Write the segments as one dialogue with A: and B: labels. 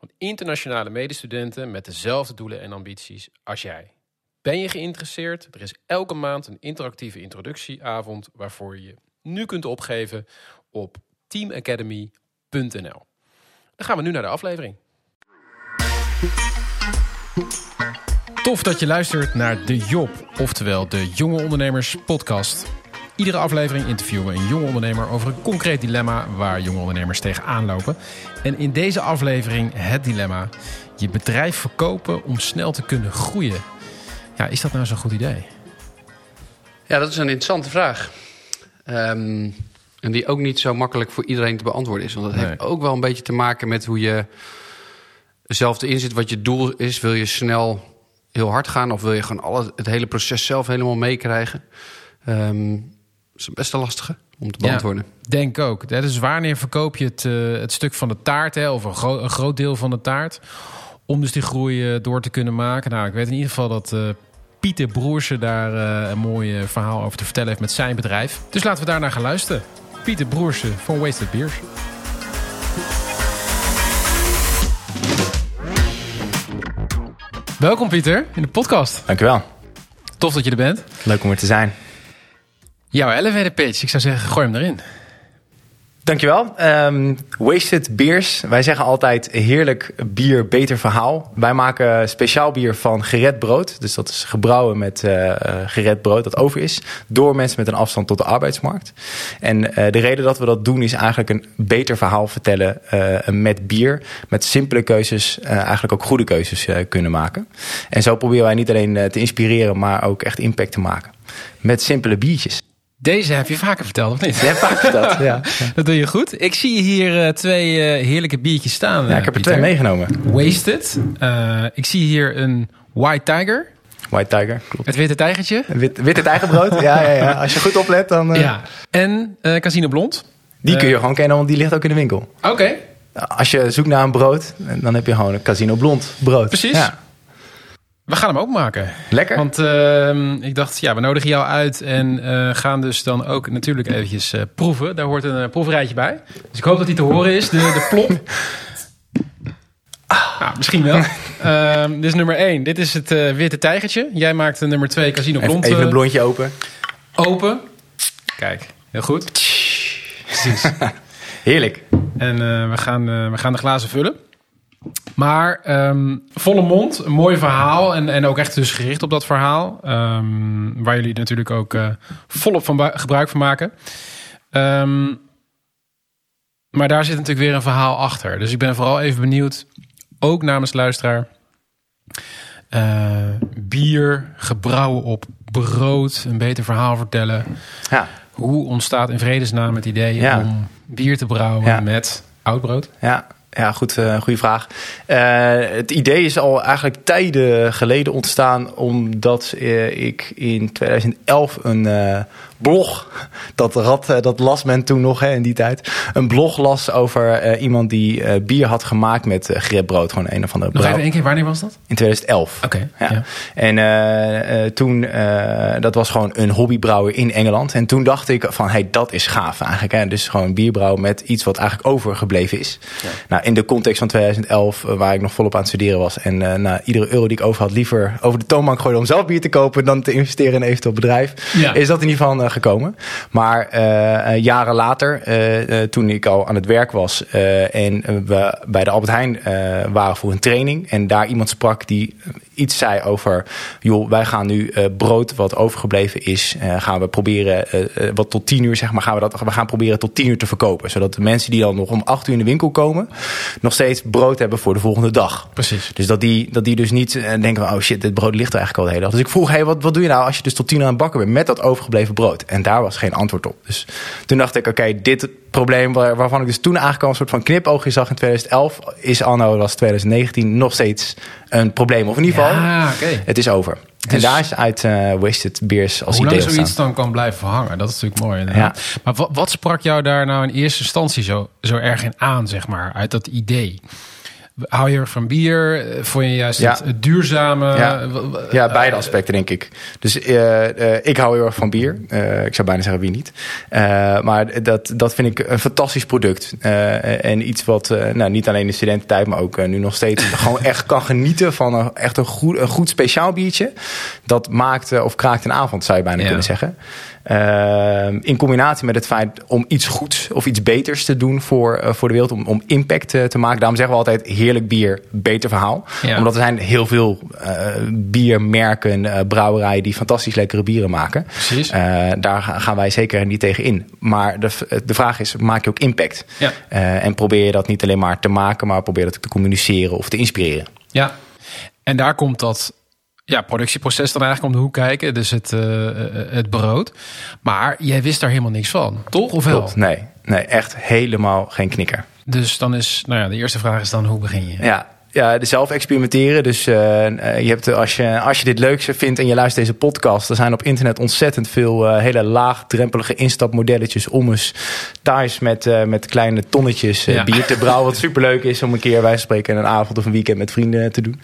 A: van internationale medestudenten met dezelfde doelen en ambities als jij. Ben je geïnteresseerd? Er is elke maand een interactieve introductieavond waarvoor je nu kunt opgeven op teamacademy.nl. Dan gaan we nu naar de aflevering. Tof dat je luistert naar De Job, oftewel de Jonge Ondernemers Podcast. Iedere aflevering interviewen we een jonge ondernemer over een concreet dilemma waar jonge ondernemers tegenaan lopen. En in deze aflevering het dilemma: je bedrijf verkopen om snel te kunnen groeien. Ja, is dat nou zo'n goed idee?
B: Ja, dat is een interessante vraag. Ehm, en die ook niet zo makkelijk voor iedereen te beantwoorden is. Want dat
A: Nee.
B: heeft ook wel een beetje te maken met hoe je zelf erin zit. Wat je doel is. Wil je snel heel hard gaan? Of wil je gewoon alle, het hele proces zelf helemaal meekrijgen? Dat is best een lastige om te beantwoorden.
A: Denk ook. Hè, Dus wanneer verkoop je het, eh, het stuk van de taart, hè, of een, gro- een groot deel van de taart, om dus die groei eh, door te kunnen maken? Nou, ik weet in ieder geval dat eh, Pieter Broersen daar eh, een mooi verhaal over te vertellen heeft met zijn bedrijf. Dus laten we daarnaar gaan luisteren. Pieter Broersen van Wasted Beers. Welkom Pieter in de podcast.
C: Dankjewel.
A: Tof dat je er bent.
C: Leuk om er te zijn.
A: Jouw elevator pitch. Ik zou zeggen, gooi hem erin.
C: Dankjewel. Ehm Wasted Beers. Wij zeggen altijd heerlijk bier, beter verhaal. Wij maken speciaal bier van gered brood. Dus dat is gebrouwen met eh, gered brood dat over is. Door mensen met een afstand tot de arbeidsmarkt. En eh, de reden dat we dat doen is eigenlijk een beter verhaal vertellen met bier. Met simpele keuzes eigenlijk ook goede keuzes kunnen maken. En zo proberen wij niet alleen te inspireren, maar ook echt impact te maken. Met simpele biertjes.
A: Deze heb je vaker verteld, of niet?
C: Hebt vaak verteld, ja.
A: Dat doe je goed. Ik zie hier eh, twee eh, heerlijke biertjes staan.
C: Ja,
A: eh,
C: ik heb er
A: Pieter.
C: twee meegenomen.
A: Wasted. Eh, ik zie hier een White Tiger.
C: White Tiger, klopt.
A: Het witte tijgertje.
C: Wit, wit het eigen brood, ja, ja, ja. Als je goed oplet, dan... eh,
A: Ja. En eh Casino Blond.
C: Die kun je gewoon kennen, want die ligt ook in de winkel.
A: Oké,
C: Als je zoekt naar een brood, dan heb je gewoon een Casino Blond brood.
A: Precies.
C: Ja.
A: We gaan hem ook maken.
C: Lekker.
A: Want ehm, ik dacht, ja, we nodigen jou uit en eh, gaan dus dan ook natuurlijk eventjes eh, proeven. Daar hoort een eh, proeverijtje bij. Dus ik hoop dat die te horen is, de, de plop. Ah, misschien wel. Ehm, dit is nummer 1. Dit is het witte tijgertje. Jij maakt de nummer 2 Casino Blond
C: even een blondje open.
A: open. Kijk, heel goed. Precies.
C: Heerlijk.
A: En we, gaan, we gaan de glazen vullen. Maar ehm, volle mond, een mooi verhaal. En, en ook echt dus gericht op dat verhaal. ehm, waar jullie natuurlijk ook eh, volop van gebruik van maken. Ehm, maar daar zit natuurlijk weer een verhaal achter. Dus ik ben vooral even benieuwd, ook namens luisteraar. eh, bier, gebrouwen op brood, een beter verhaal vertellen.
C: Ja,
A: Hoe ontstaat in vredesnaam het idee
C: Ja.
A: om bier te brouwen
C: Ja.
A: met oud brood?
C: ja. Ja, goed, eh, goede vraag. Eh, het idee is al eigenlijk tijden geleden ontstaan, omdat eh, ik in 2011 een blog, dat, rad, eh, dat las men toen nog hè, in die tijd, een blog las over eh, iemand die eh, bier had gemaakt met uh. Gewoon een of andere
A: Nog even één keer, wanneer was dat?
C: In 2011.
A: Oké,
C: Ja.
A: ja.
C: En eh, eh, toen, eh, dat was gewoon een hobbybrouwer in Engeland. En toen dacht ik van, hey, dat is gaaf eigenlijk. Hè? Dus gewoon bierbrouwen met iets wat eigenlijk overgebleven is. Nou, in de context van 2011, eh, waar ik nog volop aan het studeren was. En eh nou, iedere euro die ik over had, liever over de toonbank gooide om zelf bier te kopen dan te investeren in een eventueel bedrijf.
A: Ja.
C: Is dat in ieder geval gekomen. Maar eh, eh, jaren later, eh, toen ik al aan het werk was en we bij de Albert Heijn waren voor een training. En daar iemand sprak die iets zei over, joh, wij gaan nu brood wat overgebleven is, gaan we proberen, wat tot tien uur zeg maar, gaan we dat, we gaan proberen tot tien uur te verkopen. Zodat de mensen die dan nog om acht uur in de winkel komen, nog steeds brood hebben voor de volgende dag.
A: Precies.
C: Dus dat die, dat die dus niet denken van, oh shit, dit brood ligt er eigenlijk al de hele dag. Dus ik vroeg, hey, wat, wat doe je nou als je dus tot tien uur aan het bakken bent met dat overgebleven brood? En daar was geen antwoord op. Dus toen dacht ik, oké, dit probleem waar- waarvan ik dus toen eigenlijk al een soort van knipoogje zag in 2011, is anno, was 2019, nog steeds een probleem. Of in ieder geval,
A: Ja,
C: het is over. en
A: Dus-
C: daar is uit eh, Wasted Beers als
A: Hoe
C: idee
A: lang zoiets dan kan blijven hangen, dat is natuurlijk mooi. inderdaad. Maar wat, wat sprak jou daar nou in eerste instantie zo, zo erg in aan, zeg maar, uit dat idee? Hou je erg van bier? Vond je juist
C: Ja.
A: het, het duurzame?
C: Ja.
A: Eh,
C: beide aspecten denk ik. Dus eh, eh, ik hou heel erg van bier. Ik zou bijna zeggen wie niet. Maar dat, dat vind ik een fantastisch product. En iets wat nou, niet alleen in de studententijd, maar ook nu nog steeds gewoon echt kan genieten van een, echt een goed, een goed speciaal biertje. Dat maakt of kraakt een avond, zou je bijna
A: Ja.
C: kunnen zeggen. Eh, in combinatie met het feit om iets goeds of iets beters te doen voor, eh, voor de wereld, om, om impact te maken. Daarom zeggen we altijd heerlijk bier, beter verhaal.
A: Ja.
C: Omdat er zijn heel veel eh, biermerken, eh, brouwerijen die fantastisch lekkere bieren maken.
A: Precies.
C: Daar ga- gaan wij zeker niet tegen in. Maar de, de vraag is, maak je ook impact?
A: Ja.
C: En probeer je dat niet alleen maar te maken, maar probeer dat ook te communiceren of te inspireren.
A: Ja, en daar komt dat ja, productieproces dan eigenlijk om de hoek kijken. Dus het, eh, eh, het brood. Maar jij wist daar helemaal niks van, toch? Of wel?
C: Klopt. Nee, nee, echt helemaal geen knikker.
A: Dus dan is, nou ja, de eerste vraag is dan, hoe begin je?
C: Ja, ja zelf experimenteren. Dus eh, eh, je hebt, als, je, als je dit leuk vindt en je luistert deze podcast, er zijn op internet ontzettend veel eh, hele laagdrempelige instapmodelletjes om eens thuis met, met kleine tonnetjes
A: Ja.
C: bier te brouwen. Wat superleuk is om een keer, wij spreken, een avond of een weekend met vrienden te doen.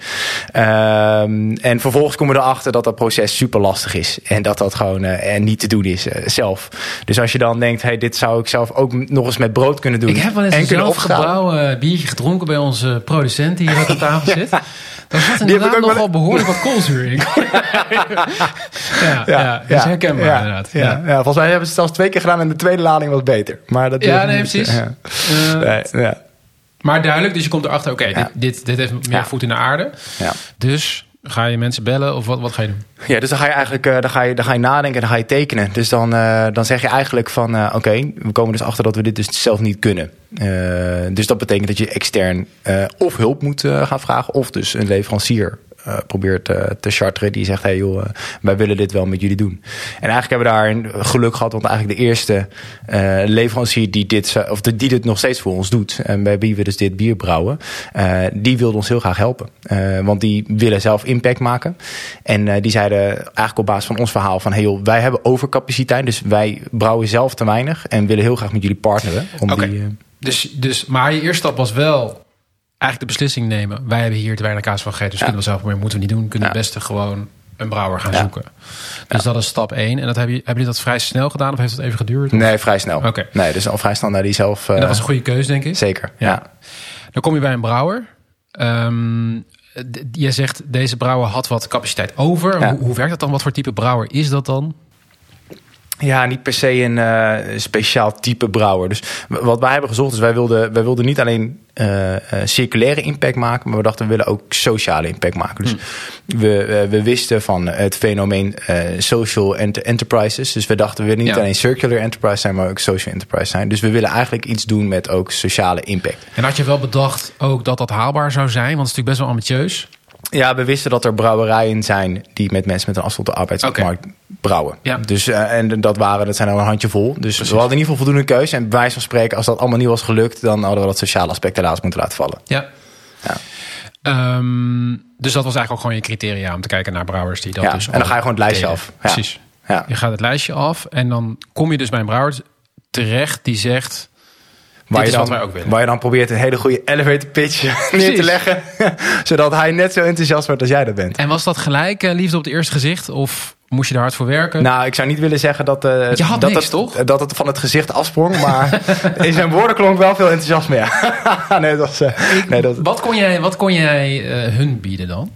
C: Ehm, en vervolgens komen we erachter dat dat proces super lastig is. En dat dat gewoon en niet te doen is zelf. Dus als je dan denkt, hey, dit zou ik zelf ook nog eens met brood kunnen doen.
A: Ik heb wel eens
C: en
A: een zelfgebrouwen biertje gedronken bij onze producent hier ook aan tafel zit. Daar zat
C: heb ik
A: inderdaad
C: ook
A: nog
C: wel-
A: behoorlijk wat koolzuur in. ja, ja, dat is herkenbaar
C: ja,
A: inderdaad.
C: Ja,
A: Ja.
C: ja. volgens mij hebben ze het zelfs twee keer gedaan en de tweede lading was beter. Maar dat
A: Ja, nee,
C: niet.
A: precies.
C: Ja.
A: Eh,
C: Nee, ja.
A: Maar duidelijk, dus je komt erachter, oké,
C: Ja.
A: dit, dit, dit heeft meer
C: Ja.
A: voet in de aarde.
C: Ja.
A: Dus ga je mensen bellen of wat, wat ga je doen?
C: ja, dus dan ga je eigenlijk eh, dan ga je, dan ga je nadenken en dan ga je tekenen. Dus dan, eh, dan zeg je eigenlijk van eh, oké, we komen dus achter dat we dit dus zelf niet kunnen. Dus dat betekent dat je extern of hulp moet gaan vragen, of dus een leverancier probeert eh, te charteren. Die zegt, hey joh, eh, wij willen dit wel met jullie doen. En eigenlijk hebben we daar een geluk gehad, want eigenlijk de eerste eh, leverancier die dit, of die dit nog steeds voor ons doet, en bij wie we dus dit bier brouwen, eh, die wilde ons heel graag helpen. Eh, want die willen zelf impact maken. En eh, die zeiden eigenlijk op basis van ons verhaal van, hey joh, wij hebben overcapaciteit, dus wij brouwen zelf te weinig en willen heel graag met jullie partneren. Om die, eh,
A: Dus, dus, maar je eerste stap was wel eigenlijk de beslissing nemen. Wij hebben hier te weinig kaas van gegeten, dus
C: Ja.
A: kunnen we zelf meer moeten we niet doen. Kunnen
C: Ja.
A: het beste gewoon een brouwer gaan
C: Ja.
A: zoeken. Dus dat is stap 1. En dat heb je, hebben jullie dat vrij snel gedaan of heeft dat even geduurd?
C: nee, vrij snel.
A: Oké.
C: Nee, dus al vrij snel naar die zelf.
A: En
C: eh,
A: dat was een goede keuze, denk ik.
C: Zeker,
A: Ja. Dan kom je bij een brouwer. D- jij zegt, deze brouwer had wat capaciteit over. Hoe, hoe werkt dat dan? Wat voor type brouwer is dat dan?
C: Ja, niet per se een eh, speciaal type brouwer. Dus wat wij hebben gezocht is, wij wilden, wij wilden niet alleen eh, eh, circulaire impact maken, maar we dachten we willen ook sociale impact maken. Dus we, eh, we wisten van het fenomeen social ent- enterprises. Dus we dachten we willen niet
A: Ja.
C: alleen circular enterprise zijn, maar ook social enterprise zijn. Dus we willen eigenlijk iets doen met ook sociale impact.
A: En had je wel bedacht ook dat dat haalbaar zou zijn? Want het is natuurlijk best wel ambitieus.
C: Ja, we wisten dat er brouwerijen zijn die met mensen met een afstand op de arbeidsmarkt brouwen.
A: Ja.
C: Dus, eh, en dat, waren, dat zijn er een handje vol. Dus we hadden in ieder geval voldoende keuze. En bij wijze van spreken, als dat allemaal niet was gelukt, dan hadden we dat sociale aspect helaas moeten laten vallen.
A: Ja.
C: Ja.
A: Ehm, dus dat was eigenlijk ook gewoon je criteria om te kijken naar brouwers die dat
C: Ja,
A: dus
C: en dan
A: al
C: ga je gewoon het lijstje
A: deden.
C: af. Ja.
A: Precies.
C: Ja.
A: Je gaat het lijstje af en dan kom je dus bij een brouwer terecht die zegt...
C: Waar je, dan,
A: ook
C: waar je dan probeert een hele goede elevator pitch neer te leggen. zodat hij net zo enthousiast wordt als jij dat bent.
A: En was dat gelijk eh, liefde op het eerste gezicht? Of moest je er hard voor werken?
C: Nou, ik zou niet willen zeggen dat, eh,
A: je had
C: dat,
A: niks,
C: het,
A: toch?
C: dat het van het gezicht afsprong. Maar in zijn woorden klonk wel veel enthousiasme. Ja. nee, dat was, eh, nee, dat,
A: Wat kon jij, wat kon jij eh, hun bieden dan?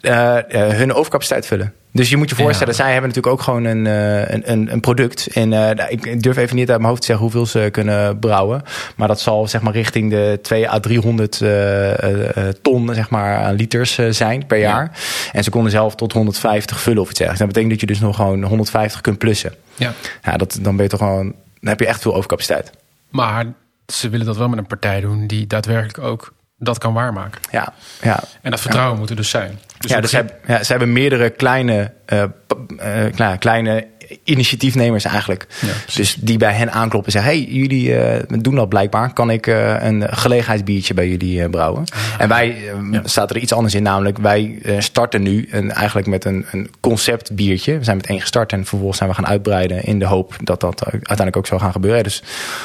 C: Eh, eh, hun overcapaciteit vullen. Dus je moet je voorstellen,
A: Ja.
C: zij hebben natuurlijk ook gewoon een, eh, een, een, product. En nou, ik durf even niet uit mijn hoofd te zeggen hoeveel ze kunnen brouwen. Maar dat zal zeg maar richting de 2 à 300 eh, eh, eh, ton zeg maar, aan liters zijn per
A: Ja.
C: jaar. En ze konden zelf tot 150 vullen of iets dergelijks. Dat betekent dat je dus nog gewoon 150 kunt plussen.
A: Ja.
C: Ja, dat, dan ben je toch gewoon, dan heb je echt veel overcapaciteit.
A: Maar ze willen dat wel met een partij doen die daadwerkelijk ook dat kan waarmaken.
C: Ja, ja.
A: En dat vertrouwen moet er dus zijn. Dus
C: ja, dus ze hebben, ja, ze hebben meerdere kleine, eh, eh, kle- kleine initiatiefnemers eigenlijk. dus die bij hen aankloppen en zeggen: hey, jullie eh, doen dat blijkbaar. Kan ik uh, een gelegenheidsbiertje bij jullie brouwen? En wij ja. staat er iets anders in, namelijk wij starten nu een, eigenlijk met een, een concept biertje. We zijn met één gestart en vervolgens zijn we gaan uitbreiden in de hoop dat dat uiteindelijk ook zou gaan gebeuren. Dus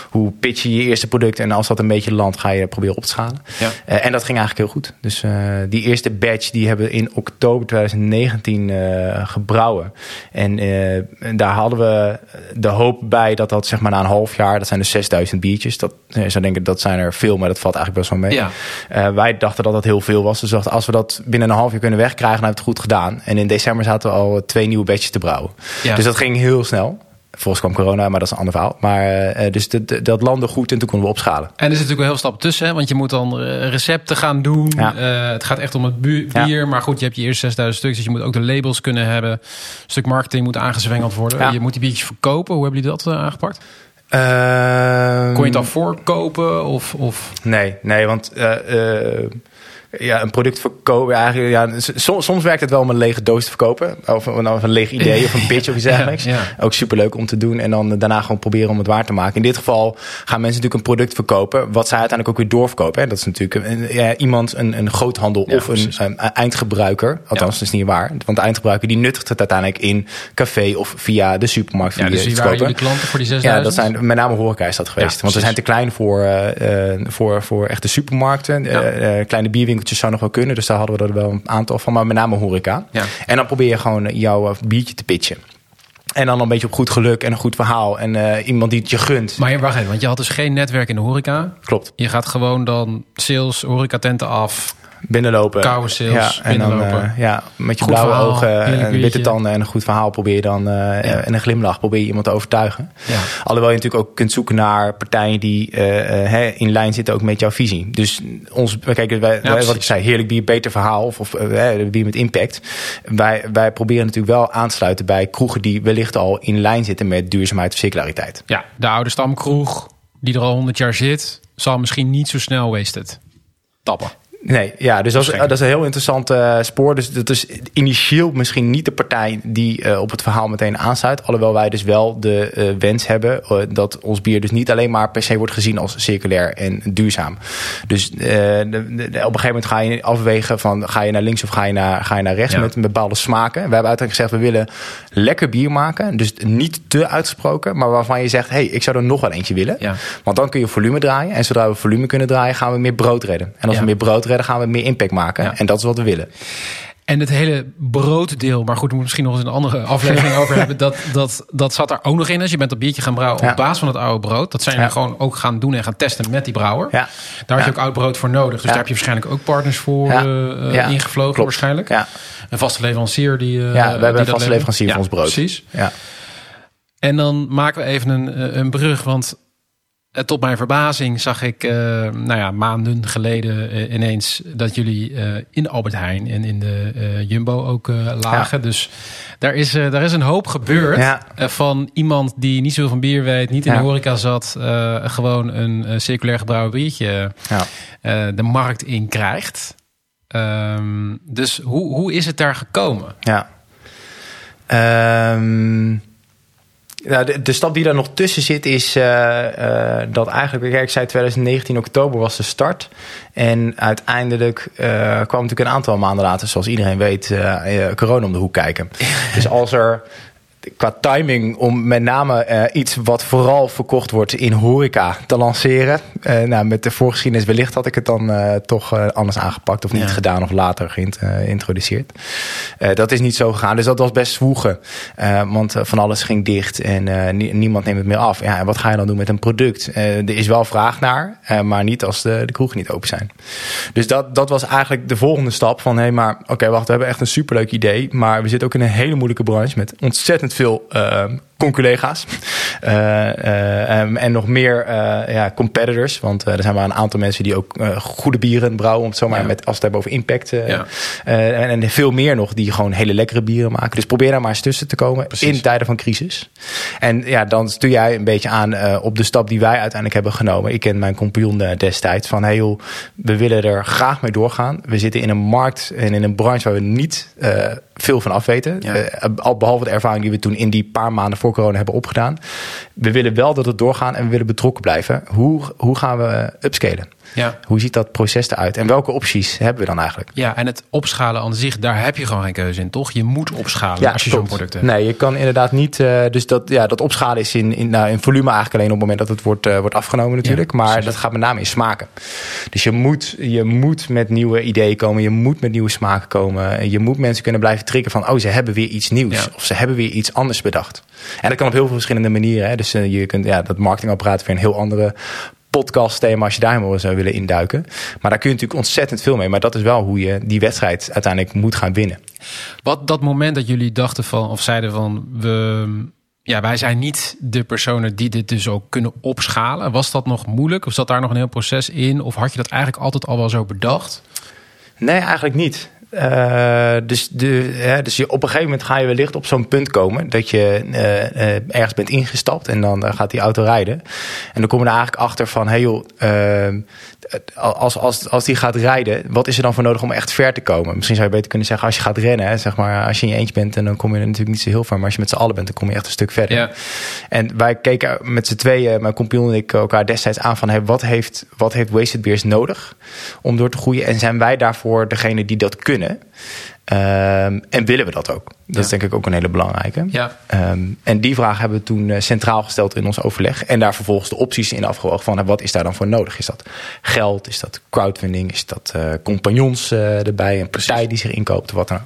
C: hoe pitch je je eerste product en als dat een beetje landt, ga je proberen op te schalen. en dat ging eigenlijk heel goed. Dus die eerste batch die hebben we in oktober 2019 gebrouwen. En daar hadden we de hoop bij dat dat zeg maar na een half jaar, dat zijn dus 6000 biertjes. Dat, je zou denken dat zijn er veel, maar dat valt eigenlijk best wel mee. Ja. Uh, wij dachten dat dat heel veel was. Dus dachten, als we dat binnen een half jaar kunnen wegkrijgen, dan hebben we het goed gedaan. En in december zaten we al twee nieuwe batches te brouwen. Ja. Dus dat ging heel snel. Volgens kwam corona, maar dat is een ander verhaal. Maar uh, dus dat, dat landde goed en toen konden we opschalen.
A: En er zit natuurlijk wel heel stappen tussen, hè? want je moet dan eh, recepten gaan doen. Ja. Uh, het gaat echt om het bier, ja. maar goed, je hebt je eerste 6000 stuks, dus je moet ook de labels kunnen hebben. Een stuk marketing moet aangezwengeld worden. Ja. Je moet die biertjes verkopen. Hoe hebben jullie dat aangepakt?
C: Uh,
A: Kon je het dan voorkopen? Of, of?
C: Nee, nee, want ja, een product verkopen. Eigenlijk, ja, soms, soms werkt het wel om een lege doos te verkopen. Of, of een leeg idee of een pitch of iets dergelijks. Ja, ja. Ook superleuk om te doen. En dan daarna gewoon proberen om het waar te maken. In dit geval gaan mensen natuurlijk een product verkopen. Wat zij uiteindelijk ook weer doorverkopen. Hè. Dat is natuurlijk een, ja, iemand, een, een groothandel of een, een, eindgebruiker. Althans, dat is niet waar. Want de eindgebruiker die nuttigt het uiteindelijk in café of via de supermarkt.
A: Ja, dus wie waren jullie klanten voor die 6000?
C: Ja, dat zijn met name horeca is dat geweest. Want we zijn te klein voor, uh, voor, voor echte supermarkten. Uh, kleine bierwinkels zou nog wel kunnen. Dus daar hadden we er wel een aantal van, maar met name horeca. Ja. En dan probeer je gewoon jouw eh, biertje te pitchen. En dan een beetje op goed geluk en een goed verhaal. En uh, iemand die het je gunt.
A: Maar wacht even, want je had dus geen netwerk in de horeca.
C: Klopt.
A: Je gaat gewoon dan sales, horecatenten af
C: binnenlopen.
A: Koude sales,
C: ja, en dan uh, ja, met je blauwe ogen en witte tanden en een goed verhaal probeer je dan uh, en een glimlach probeer je iemand te overtuigen. Ja. Alhoewel je natuurlijk ook kunt zoeken naar partijen die uh, in lijn zitten ook met jouw visie. Dus ons, kijk, wij, ja, wat ik zei, heerlijk bier, beter verhaal of, of bier met impact. Wij, wij proberen natuurlijk wel aan te sluiten bij kroegen die wellicht al in lijn zitten met duurzaamheid of circulariteit.
A: Ja, de oude stamkroeg die er al 100 jaar zit, zal misschien niet zo snel wasted tappen.
C: Nee, ja, dus dat is, dat is een heel interessant uh, spoor. Dus dat is initieel misschien niet de partij die uh, op het verhaal meteen aansluit. Alhoewel wij dus wel de uh, wens hebben dat ons bier dus niet alleen maar per se wordt gezien als circulair en duurzaam. Dus de, de, op een gegeven moment ga je afwegen van ga je naar links of ga je naar, ga je naar rechts ja. met bepaalde smaken. We hebben uiteindelijk gezegd we willen lekker bier maken. Dus niet te uitgesproken, maar waarvan je zegt hey, ik zou er nog wel eentje willen. Ja. Want dan kun je volume draaien. En zodra we volume kunnen draaien gaan we meer brood redden. En als we meer brood redden dan gaan we meer impact maken. En dat is wat we willen.
A: En het hele brooddeel, maar goed, we moeten misschien nog eens een andere aflevering over hebben. Dat, dat, dat zat er ook nog in. Als je bent een biertje gaan brouwen op basis van het oude brood. Dat zijn we gewoon ook gaan doen en gaan testen met die brouwer. Ja. Daar had je ook oud brood voor nodig. Dus daar heb je waarschijnlijk ook partners voor uh, ingevlogen Klopt. waarschijnlijk. Een vaste leverancier die. Uh,
C: ja, we hebben een vaste leverancier voor ons brood.
A: Precies. Ja. En dan maken we even een, een brug, want eh, tot mijn verbazing zag ik uh, nou ja, maanden geleden uh, ineens dat jullie uh, in Albert Heijn en in de Jumbo ook lagen. Ja. Dus daar is, daar is een hoop gebeurd ja. van iemand die niet zoveel van bier weet, niet in ja. de horeca zat, gewoon een circulair gebrouwen biertje de markt in krijgt. Um, dus hoe, hoe is het daar gekomen?
C: Ja. Um ja, de, de, stap die daar nog tussen zit is uh, uh, dat eigenlijk, kijk, ik zei 2019 oktober was de start. En uiteindelijk uh, kwam natuurlijk een aantal maanden later, zoals iedereen weet, corona om de hoek kijken. Dus als er qua timing om met name uh, iets wat vooral verkocht wordt in horeca te lanceren. Uh, nou, met de voorgeschiedenis wellicht had ik het dan uh, toch anders aangepakt of niet ja. gedaan of later geïntroduceerd. dat is niet zo gegaan, dus dat was best zwoegen. want van alles ging dicht en niemand neemt het meer af. Ja, en wat ga je dan doen met een product? er is wel vraag naar, maar niet als de, de kroegen niet open zijn. Dus dat, dat was eigenlijk de volgende stap van hé, hey, maar oké, okay, wacht, we hebben echt een superleuk idee, maar we zitten ook in een hele moeilijke branche met ontzettend veel conculega's. Uh, uh, um, en nog meer uh, ja, competitors. Want er zijn maar een aantal mensen die ook goede bieren brouwen. Om het zomaar ja. met, als het hebben over impact. Ja. En, en, veel meer nog die gewoon hele lekkere bieren maken. Dus probeer daar maar eens tussen te komen Precies. in tijden van crisis. En ja, dan stuur jij een beetje aan op de stap die wij uiteindelijk hebben genomen. Ik ken mijn compagnon destijds van hey joh, we willen er graag mee doorgaan. We zitten in een markt en in een branche waar we niet veel van afweten. Ja. al behalve de ervaring die we toen in die paar maanden voor corona hebben opgedaan. We willen wel dat het doorgaan en we willen betrokken blijven. Hoe, hoe gaan we upscalen?
A: Ja.
C: Hoe ziet dat proces eruit? En welke opties hebben we dan eigenlijk?
A: ja, en het opschalen aan zich, daar heb je gewoon geen keuze in, toch? Je moet opschalen als je zo'n
C: klopt.
A: product hebt.
C: Nee, je kan inderdaad niet. eh, dus dat, ja, dat opschalen is in, in, nou, in volume eigenlijk alleen op het moment dat het wordt, eh, wordt afgenomen, natuurlijk.
A: Ja,
C: maar
A: precies.
C: dat gaat met name in smaken. Dus je moet, je moet met nieuwe ideeën komen. Je moet met nieuwe smaken komen. En Je moet mensen kunnen blijven triggeren van. Oh, ze hebben weer iets nieuws.
A: Ja.
C: Of ze hebben weer iets anders bedacht. En dat kan op heel veel verschillende manieren. Hè. Dus eh, je kunt ja, dat marketingapparaat weer een heel andere podcast thema als je daar helemaal zou willen induiken. Maar daar kun je natuurlijk ontzettend veel mee. Maar dat is wel hoe je die wedstrijd uiteindelijk moet gaan winnen.
A: Wat dat moment dat jullie dachten van, of zeiden van, we, ja, wij zijn niet de personen die dit dus ook kunnen opschalen. Was dat nog moeilijk? Of zat daar nog een heel proces in? Of had je dat eigenlijk altijd al wel zo bedacht?
C: Nee, eigenlijk niet. Eh, dus de, hè, dus je, op een gegeven moment ga je wellicht op zo'n punt komen dat je eh, eh, ergens bent ingestapt en dan gaat die auto rijden. En dan kom je er eigenlijk achter van, hey joh, als, als, als die gaat rijden, wat is er dan voor nodig om echt ver te komen? Misschien zou je beter kunnen zeggen, als je gaat rennen, hè, zeg maar, als je in je eentje bent, en dan kom je er natuurlijk niet zo heel ver. Maar als je met z'n allen bent, dan kom je echt een stuk verder.
A: Ja.
C: En wij keken met z'n tweeën, mijn compagnon en ik, elkaar destijds aan van... Hey, wat, heeft, wat heeft Wasted Beers nodig om door te groeien? En zijn wij daarvoor degene die dat kunnen? Ehm, en willen we dat ook? Dat
A: Ja.
C: is denk ik ook een hele belangrijke.
A: Ja.
C: Ehm, en die vraag hebben we toen eh, centraal gesteld in ons overleg. En daar vervolgens de opties in afgewogen van eh, wat is daar dan voor nodig? Is dat geld? Is dat crowdfunding? Is dat eh, compagnons erbij? Een partij die zich inkoopt? Wat dan ook.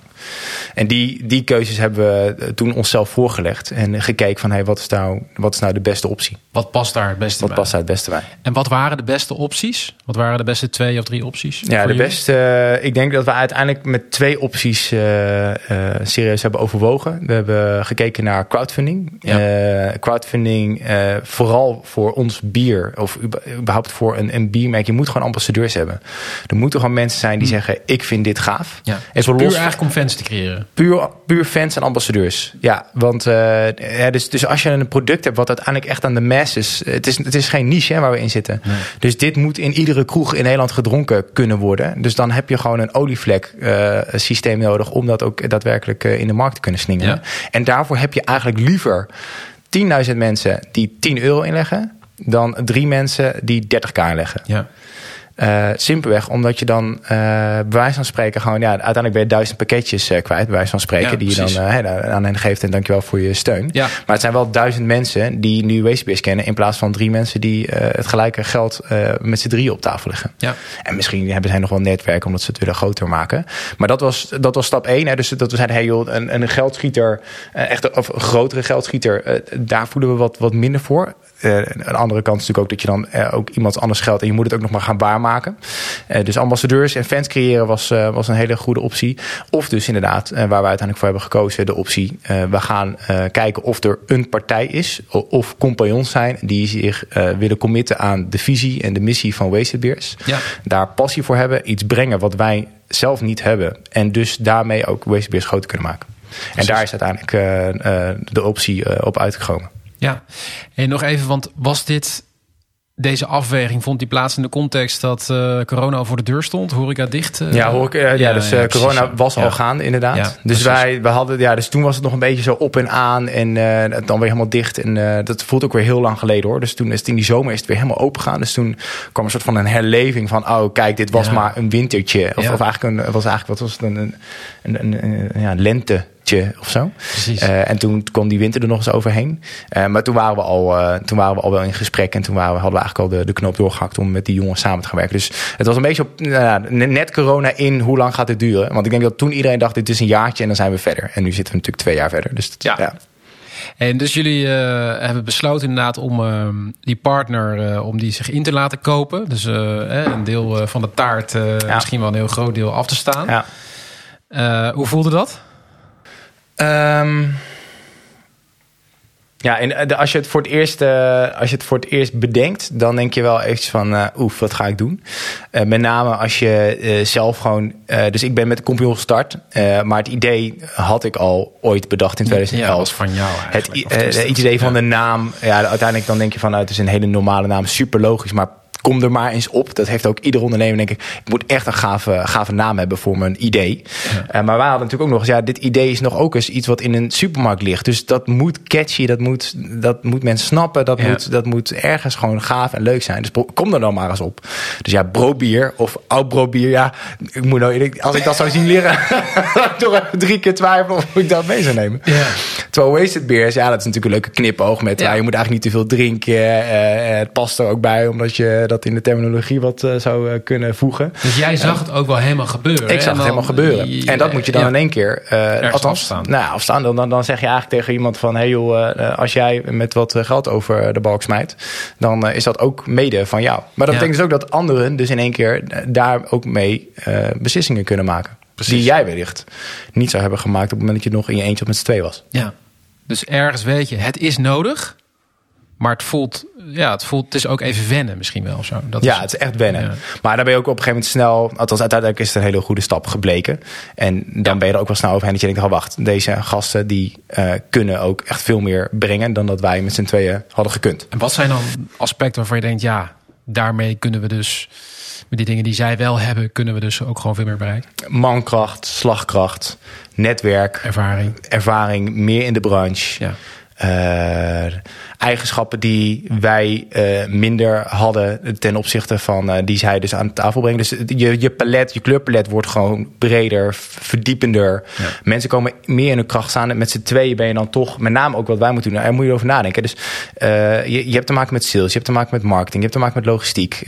C: En die, die keuzes hebben we eh, toen onszelf voorgelegd. En gekeken van hey, wat, is nou, wat is nou de beste optie?
A: Wat past daar het beste
C: Wat
A: bij?
C: past daar het beste bij?
A: En wat waren de beste opties? Wat waren de beste twee of drie opties?
C: Ja, de
A: jullie?
C: beste. eh, ik denk dat we uiteindelijk met twee opties eh, serieus hebben overwogen. We hebben gekeken naar crowdfunding.
A: Ja.
C: Crowdfunding vooral voor ons bier of überhaupt voor een, een biermerk. Je moet gewoon ambassadeurs hebben. Er moeten gewoon mensen zijn die zeggen: ik vind dit gaaf.
A: Ja.
C: En zo los
A: eigenlijk om fans te creëren.
C: Puur, puur fans en ambassadeurs. Ja, want eh, ja, dus, dus als je een product hebt wat uiteindelijk echt aan de masses... Het is, het is geen niche hè, waar we in zitten.
A: Nee.
C: Dus dit moet in iedere kroeg in Nederland gedronken kunnen worden. Dus dan heb je gewoon een olievlek eh, systeem nodig... om dat ook daadwerkelijk eh, in de markt te kunnen slingeren.
A: Ja.
C: En daarvoor heb je eigenlijk liever 10.000 mensen die 10 euro inleggen... dan drie mensen die 30k inleggen.
A: Ja.
C: Eh, simpelweg omdat je dan eh bij wijze van spreken gewoon... Ja, uiteindelijk ben je duizend pakketjes eh, kwijt, bij wijze van spreken...
A: Ja,
C: die je dan aan hen geeft en dankjewel voor je steun.
A: Ja.
C: Maar het zijn wel duizend mensen die nu Wastebeers kennen... in plaats van drie mensen die het gelijke geld met z'n drieën op tafel leggen.
A: Ja.
C: En misschien hebben zij nog wel netwerk omdat ze het willen groter maken. Maar dat was, dat was stap één. Hè. Dus dat we zeiden, hey joh, een, een geldschieter, echt een, of een grotere geldschieter... daar voelen we wat, wat minder voor. Eh, een andere kant is natuurlijk ook dat je dan eh, ook iemands anders geld... en je moet het ook nog maar gaan waarmaken. Eh, dus ambassadeurs en fans creëren was, was een hele goede optie. Of dus inderdaad, waar we uiteindelijk voor hebben gekozen... de optie, we gaan kijken of er een partij is... of compagnons zijn die zich willen committen aan de visie... en de missie van Wasted Beers
A: Ja.
C: daar passie voor hebben, iets brengen wat wij zelf niet hebben. En dus daarmee ook Wasted Beers groter kunnen maken. En daar is uiteindelijk de optie op uitgekomen.
A: Ja, en nog even, want was dit deze afweging vond die plaats in de context dat eh, corona al voor de deur stond, horeca dicht? eh?
C: Ja, hoor ik, eh, ja, dus corona was al gaande inderdaad.
A: Ja,
C: dus wij we hadden, ja, dus toen was het nog een beetje zo op en aan en dan weer helemaal dicht. En dat voelt ook weer heel lang geleden hoor. Dus toen is het in die zomer is het weer helemaal open gegaan. Dus toen kwam een soort van een herleving van, oh kijk, dit was maar een wintertje. Of, of eigenlijk een, was eigenlijk, wat was het, een, een, een, een, een ja, lente of zo.
A: Precies.
C: Eh, en toen kwam die winter er nog eens overheen. Eh, maar toen waren, we al, eh, toen waren we al wel in gesprek. En toen waren we, hadden we eigenlijk al de, de knoop doorgehakt om met die jongens samen te gaan werken. Dus het was een beetje op nou net corona in. Hoe lang gaat dit duren? Want ik denk dat toen iedereen dacht, dit is een jaartje en dan zijn we verder. En nu zitten we natuurlijk twee jaar verder. Dus dat,
A: Ja.
C: ja.
A: En dus jullie hebben besloten inderdaad om eh, die partner om die zich in te laten kopen. Dus een deel van de taart,
C: Ja.
A: misschien wel een heel groot deel af te staan.
C: Ja.
A: Hoe voelde dat?
C: Ehm, ja, en eh, de- als je, het voor het eerst, eh, als je het voor het eerst bedenkt, dan denk je wel eventjes van, eh oef, wat ga ik doen? Met name als je zelf gewoon, dus ik ben met de compagnon gestart, maar het idee had ik al ooit bedacht in
A: Ja,
C: 2011.
A: was van jou
C: Het, het idee van
A: ja.
C: de naam, ja, uiteindelijk dan denk je van, het is een hele normale naam, super logisch, maar kom er maar eens op. Dat heeft ook ieder ondernemer, denk ik. Ik moet echt een gave, gave naam hebben voor mijn idee. Eh, maar wij hadden natuurlijk ook nog eens, ja, dit idee is nog ook eens iets wat in een supermarkt ligt. Dus dat moet catchy, dat moet, dat moet mensen snappen. Dat,
A: Ja.
C: moet, dat moet ergens gewoon gaaf en leuk zijn. Dus kom er dan maar eens op. Dus ja, brobier of oud brobier, ja. Ik moet nou, als ik dat zou zien toch even drie keer twijfelen of ik dat mee zou nemen.
A: Ja.
C: Wasted beers, ja, dat is natuurlijk een leuke knipoog met,
A: Ja.
C: ja. je moet eigenlijk niet te veel drinken. eh, eh, het past er ook bij, omdat je dat in de terminologie wat eh, zou eh, kunnen voegen.
A: Dus jij zag het ook wel helemaal gebeuren.
C: Ik zag het helemaal gebeuren. En dat moet je dan
A: ja.
C: in één keer... eh althans,
A: afstaan.
C: Nou, afstaan. Dan, dan, dan zeg je eigenlijk tegen iemand van... hey joh, eh, als jij met wat eh, geld over de balk smijt... dan eh, is dat ook mede van jou. Maar dat
A: Ja.
C: betekent dus ook dat anderen dus in één keer... eh, daar ook mee eh, beslissingen kunnen maken.
A: Precies.
C: Die jij wellicht niet zou hebben gemaakt... op het moment dat je nog in je eentje of met z'n twee was.
A: Ja. Dus ergens weet je, het is nodig. Maar het voelt, ja, het voelt, het is ook even wennen misschien wel zo. Dat
C: ja,
A: is,
C: het is echt wennen.
A: Ja.
C: Maar dan ben je ook op een gegeven moment snel... althans uiteindelijk is het een hele goede stap gebleken. En dan ben je er ook wel snel overheen dat je denkt... oh wacht, deze gasten die eh, kunnen ook echt veel meer brengen... dan dat wij met z'n tweeën hadden gekund.
A: En wat zijn dan aspecten waarvan je denkt, ja, daarmee kunnen we dus, die dingen die zij wel hebben, kunnen we dus ook gewoon veel meer bereiken.
C: Mankracht, slagkracht, netwerk,
A: Ervaring.
C: ervaring, meer in de branche.
A: Ja.
C: Eh, eigenschappen die wij eh, minder hadden ten opzichte van eh, die zij dus aan tafel brengen. Dus je, je palet, je kleurpalet wordt gewoon breder, verdiepender.
A: Ja.
C: Mensen komen meer in hun kracht staan. Met z'n tweeën ben je dan toch, met name ook wat wij moeten doen, daar moet je over nadenken. Dus eh, je, je hebt te maken met sales, je hebt te maken met marketing, je hebt te maken met logistiek.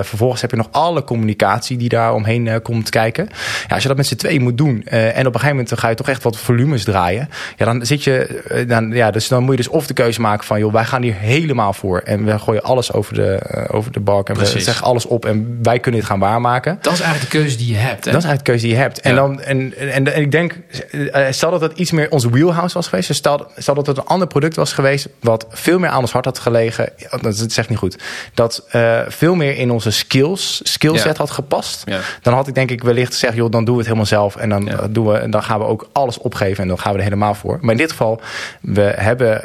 C: Vervolgens heb je nog alle communicatie die daar omheen komt kijken. Ja, als je dat met z'n tweeën moet doen en op een gegeven moment ga je toch echt wat volumes draaien. Ja, dan zit je, dan, ja, dus dan moet je dus of de keuze maken van, joh, wij gaan hier helemaal voor en we gooien alles over de, eh, over de balk en we zeggen alles op en wij kunnen dit gaan waarmaken.
A: Dat is eigenlijk de keuze die je hebt. Hè?
C: Dat is eigenlijk de keuze die je hebt. En,
A: Ja.
C: dan, en, en, en ik denk, eh, stel dat het iets meer onze wheelhouse was geweest. Dus stel, stel dat het een ander product was geweest. wat veel meer aan ons hart had gelegen. Dat echt niet goed. Dat eh, veel meer in onze skills, skillset
A: Ja.
C: had gepast.
A: Ja.
C: Dan had ik denk ik wellicht gezegd, joh, dan doen we het helemaal zelf. En dan, doen we, en dan gaan we ook alles opgeven. En dan gaan we er helemaal voor. Maar in dit geval, we hebben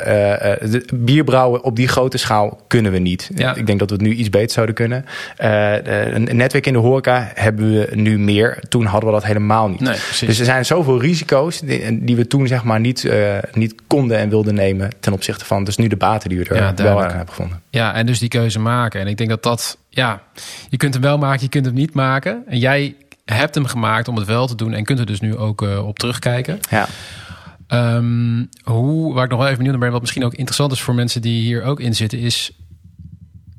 C: de bierbrouwen op die grote schaal kunnen we niet.
A: Ja.
C: Ik denk dat we het nu iets beter zouden kunnen. Eh, eh, een netwerk in de horeca hebben we nu meer. Toen hadden we dat helemaal niet.
A: Nee,
C: dus er zijn zoveel risico's die, die we toen zeg maar niet, eh, niet konden en wilden nemen ten opzichte van dus nu de baten die we er
A: Ja,
C: wel aan hebben gevonden.
A: Ja, en dus die keuze maken. En ik denk dat dat, ja, je kunt hem wel maken, je kunt hem niet maken. En jij hebt hem gemaakt om het wel te doen en kunt er dus nu ook op terugkijken.
C: Ja.
A: Ehm, hoe, waar ik nog wel even benieuwd naar ben, wat misschien ook interessant is voor mensen die hier ook in zitten, is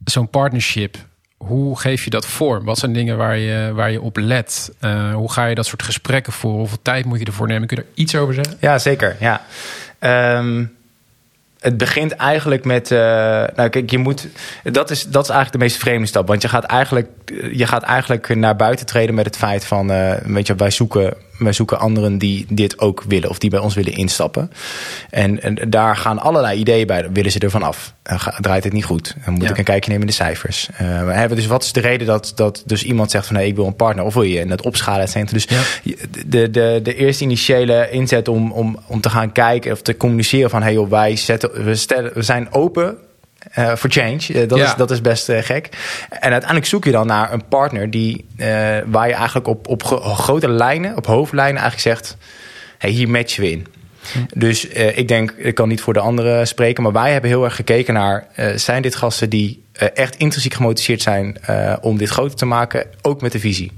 A: zo'n partnership. Hoe geef je dat vorm? Wat zijn dingen waar je, waar je op let? Eh, hoe ga je dat soort gesprekken voeren? Hoeveel tijd moet je ervoor nemen? Kun je er iets over zeggen?
C: Ja, zeker. Ja. Ehm, het begint eigenlijk met. eh, nou, kijk, je moet. Dat is, dat is eigenlijk de meest vreemde stap. Want je gaat eigenlijk, je gaat eigenlijk naar buiten treden met het feit van. eh, weet je, wij zoeken, wij zoeken anderen die dit ook willen. Of die bij ons willen instappen. En, en daar gaan allerlei ideeën bij. Willen ze ervan af? Draait het niet goed. Dan moet
A: Ja.
C: ik een kijkje nemen in de cijfers. We hebben dus wat is de reden dat, dat dus iemand zegt van nee, ik wil een partner. Of wil je het opschalen, et cetera. Dus
A: Ja.
C: de, de, de eerste initiële inzet om, om, om te gaan kijken of te communiceren van hey joh, wij zetten, we, stellen, we zijn open eh, voor change. Eh, dat,
A: Ja.
C: is, dat is best eh, gek. En uiteindelijk zoek je dan naar een partner die, waar je eigenlijk op, op gro- grote lijnen, op hoofdlijnen eigenlijk zegt: hey, hier matchen we in. Dus eh, ik denk, ik kan niet voor de anderen spreken, maar wij hebben heel erg gekeken naar: zijn dit gasten die echt intrinsiek gemotiveerd zijn eh, om dit groter te maken, ook met de visie.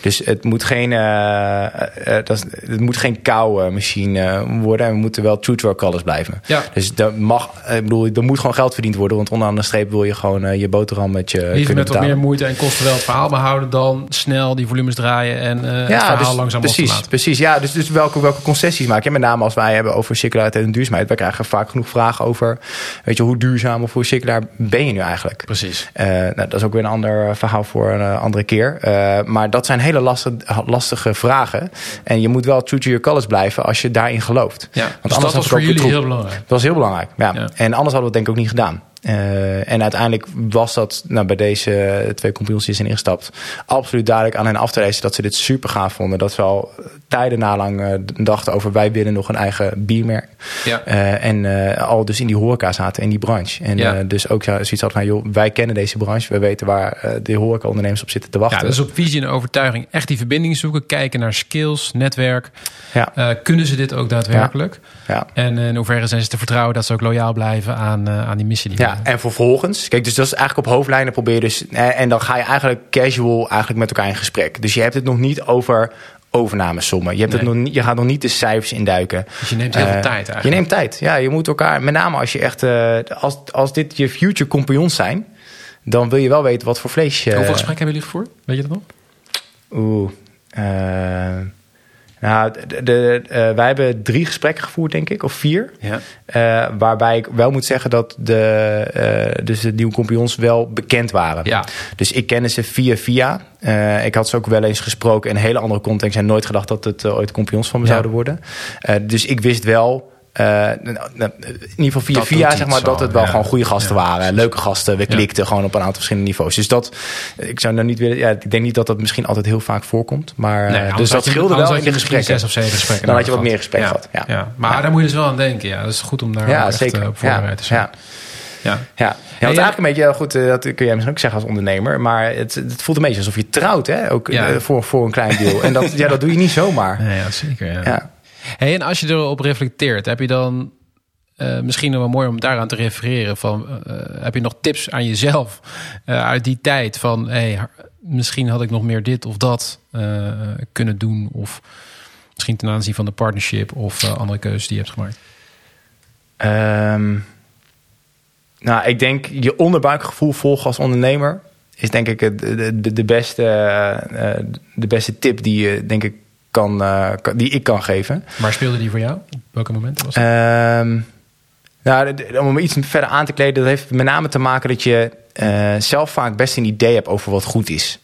C: Dus het moet geen, eh, eh, dat het moet geen koude machine eh, worden. En we moeten wel true to our colors blijven.
A: Ja.
C: Dus dat mag, eh, ik bedoel, er moet gewoon geld verdiend worden. Want onderaan de streep wil je gewoon eh, je boterham met je
A: Liever
C: kunnen
A: met wat meer moeite en kosten wel het verhaal behouden dan snel die volumes draaien en eh het
C: Ja,
A: verhaal
C: dus,
A: langzaam
C: precies, precies. Ja, dus, dus welke, welke concessies maak je? Met name als wij hebben over circulariteit en duurzaamheid. Wij krijgen vaak genoeg vragen over, weet je, hoe duurzaam of hoe circulair ben je nu eigenlijk?
A: Precies.
C: Eh, nou, dat is ook weer een ander verhaal voor een eh, andere keer. Eh, maar dat zijn hele lastige, lastige vragen. En je moet wel true to your colors blijven als je daarin gelooft.
A: Ja,
C: Want
A: dus dat
C: anders
A: was
C: had ik
A: voor jullie heel belangrijk.
C: Dat was heel belangrijk. Ja.
A: Ja.
C: En anders hadden we het denk ik ook niet gedaan. Uh, en uiteindelijk was dat nou, bij deze twee compagnons die zijn ingestapt... absoluut duidelijk aan hen af te lezen dat ze dit super gaaf vonden. Dat ze al tijden na lang uh, dachten over wij willen nog een eigen biermerk. Ja. Uh, en al dus in die horeca zaten, in die branche. En ja. dus ook zoiets hadden van, joh, wij kennen deze branche. We weten waar de horeca-ondernemers op zitten te wachten.
A: Ja, dus op visie en overtuiging echt die verbinding zoeken. Kijken naar skills, netwerk. Ja. kunnen ze dit ook daadwerkelijk? Ja. En in hoeverre zijn ze te vertrouwen dat ze ook loyaal blijven aan, aan die missie die
C: Ja, en vervolgens, kijk, dus dat is eigenlijk op hoofdlijnen proberen dus... en dan ga je eigenlijk casual eigenlijk met elkaar in gesprek. Dus je hebt het nog niet over overnamesommen. Je, hebt het nog niet, je gaat nog niet de cijfers induiken.
A: Dus je neemt heel veel tijd eigenlijk.
C: Je neemt tijd, ja. Je moet elkaar, met name als je echt... Uh, als, als dit je future compagnons zijn... dan wil je wel weten wat voor vlees je...
A: Hoeveel gesprekken hebben jullie gevoerd? Weet je dat nog?
C: Oeh... Nou, de, de, uh, wij hebben drie gesprekken gevoerd, denk ik, of vier. Ja. Uh, waarbij ik wel moet zeggen dat de, uh, dus de nieuwe compagnons wel bekend waren. Ja. Dus ik kende ze via via. ik had ze ook wel eens gesproken in een hele andere context. En nooit gedacht dat het ooit compagnons van me zouden worden. dus ik wist wel uh, in ieder geval via via zeg maar dat het wel gewoon goede gasten waren. Leuke gasten. We klikten gewoon op een aantal verschillende niveaus. Dus dat, ik zou nou niet willen, ja, ik denk niet dat dat misschien altijd heel vaak voorkoort. Maar nee, dus dat scheelde wel in de gesprekken.
A: Zes of zeven gesprekken.
C: Dan had je wat meer gesprek gehad. Ja.
A: Maar daar moet je dus wel aan denken. Ja, dat is goed om daar ja, echt zeker. op voorbereid te zijn. Ja.
C: Ja. Ja. ja, want eigenlijk een beetje, goed, dat kun jij misschien ook zeggen als ondernemer, maar het, het voelt een beetje alsof je trouwt, hè? Ook voor, voor een klein deel. En dat, ja, dat doe je niet zomaar.
A: Ja, zeker. Ja. Hey, en als je erop reflecteert, heb je dan uh, misschien wel mooi om daaraan te refereren. Van, uh, heb je nog tips aan jezelf uit die tijd? Van hey, misschien had ik nog meer dit of dat kunnen doen. Of misschien ten aanzien van de partnership of andere keuzes die je hebt gemaakt.
C: Um, nou, ik denk je onderbuikgevoel volgen als ondernemer is denk ik de, de, de beste, de beste tip die je denk ik kan, die ik kan geven.
A: Waar speelde die voor jou? Op welke momenten was
C: dat? Um, nou, om iets verder aan te kleden, dat heeft met name te maken dat je uh, zelf vaak best een idee hebt over wat goed is.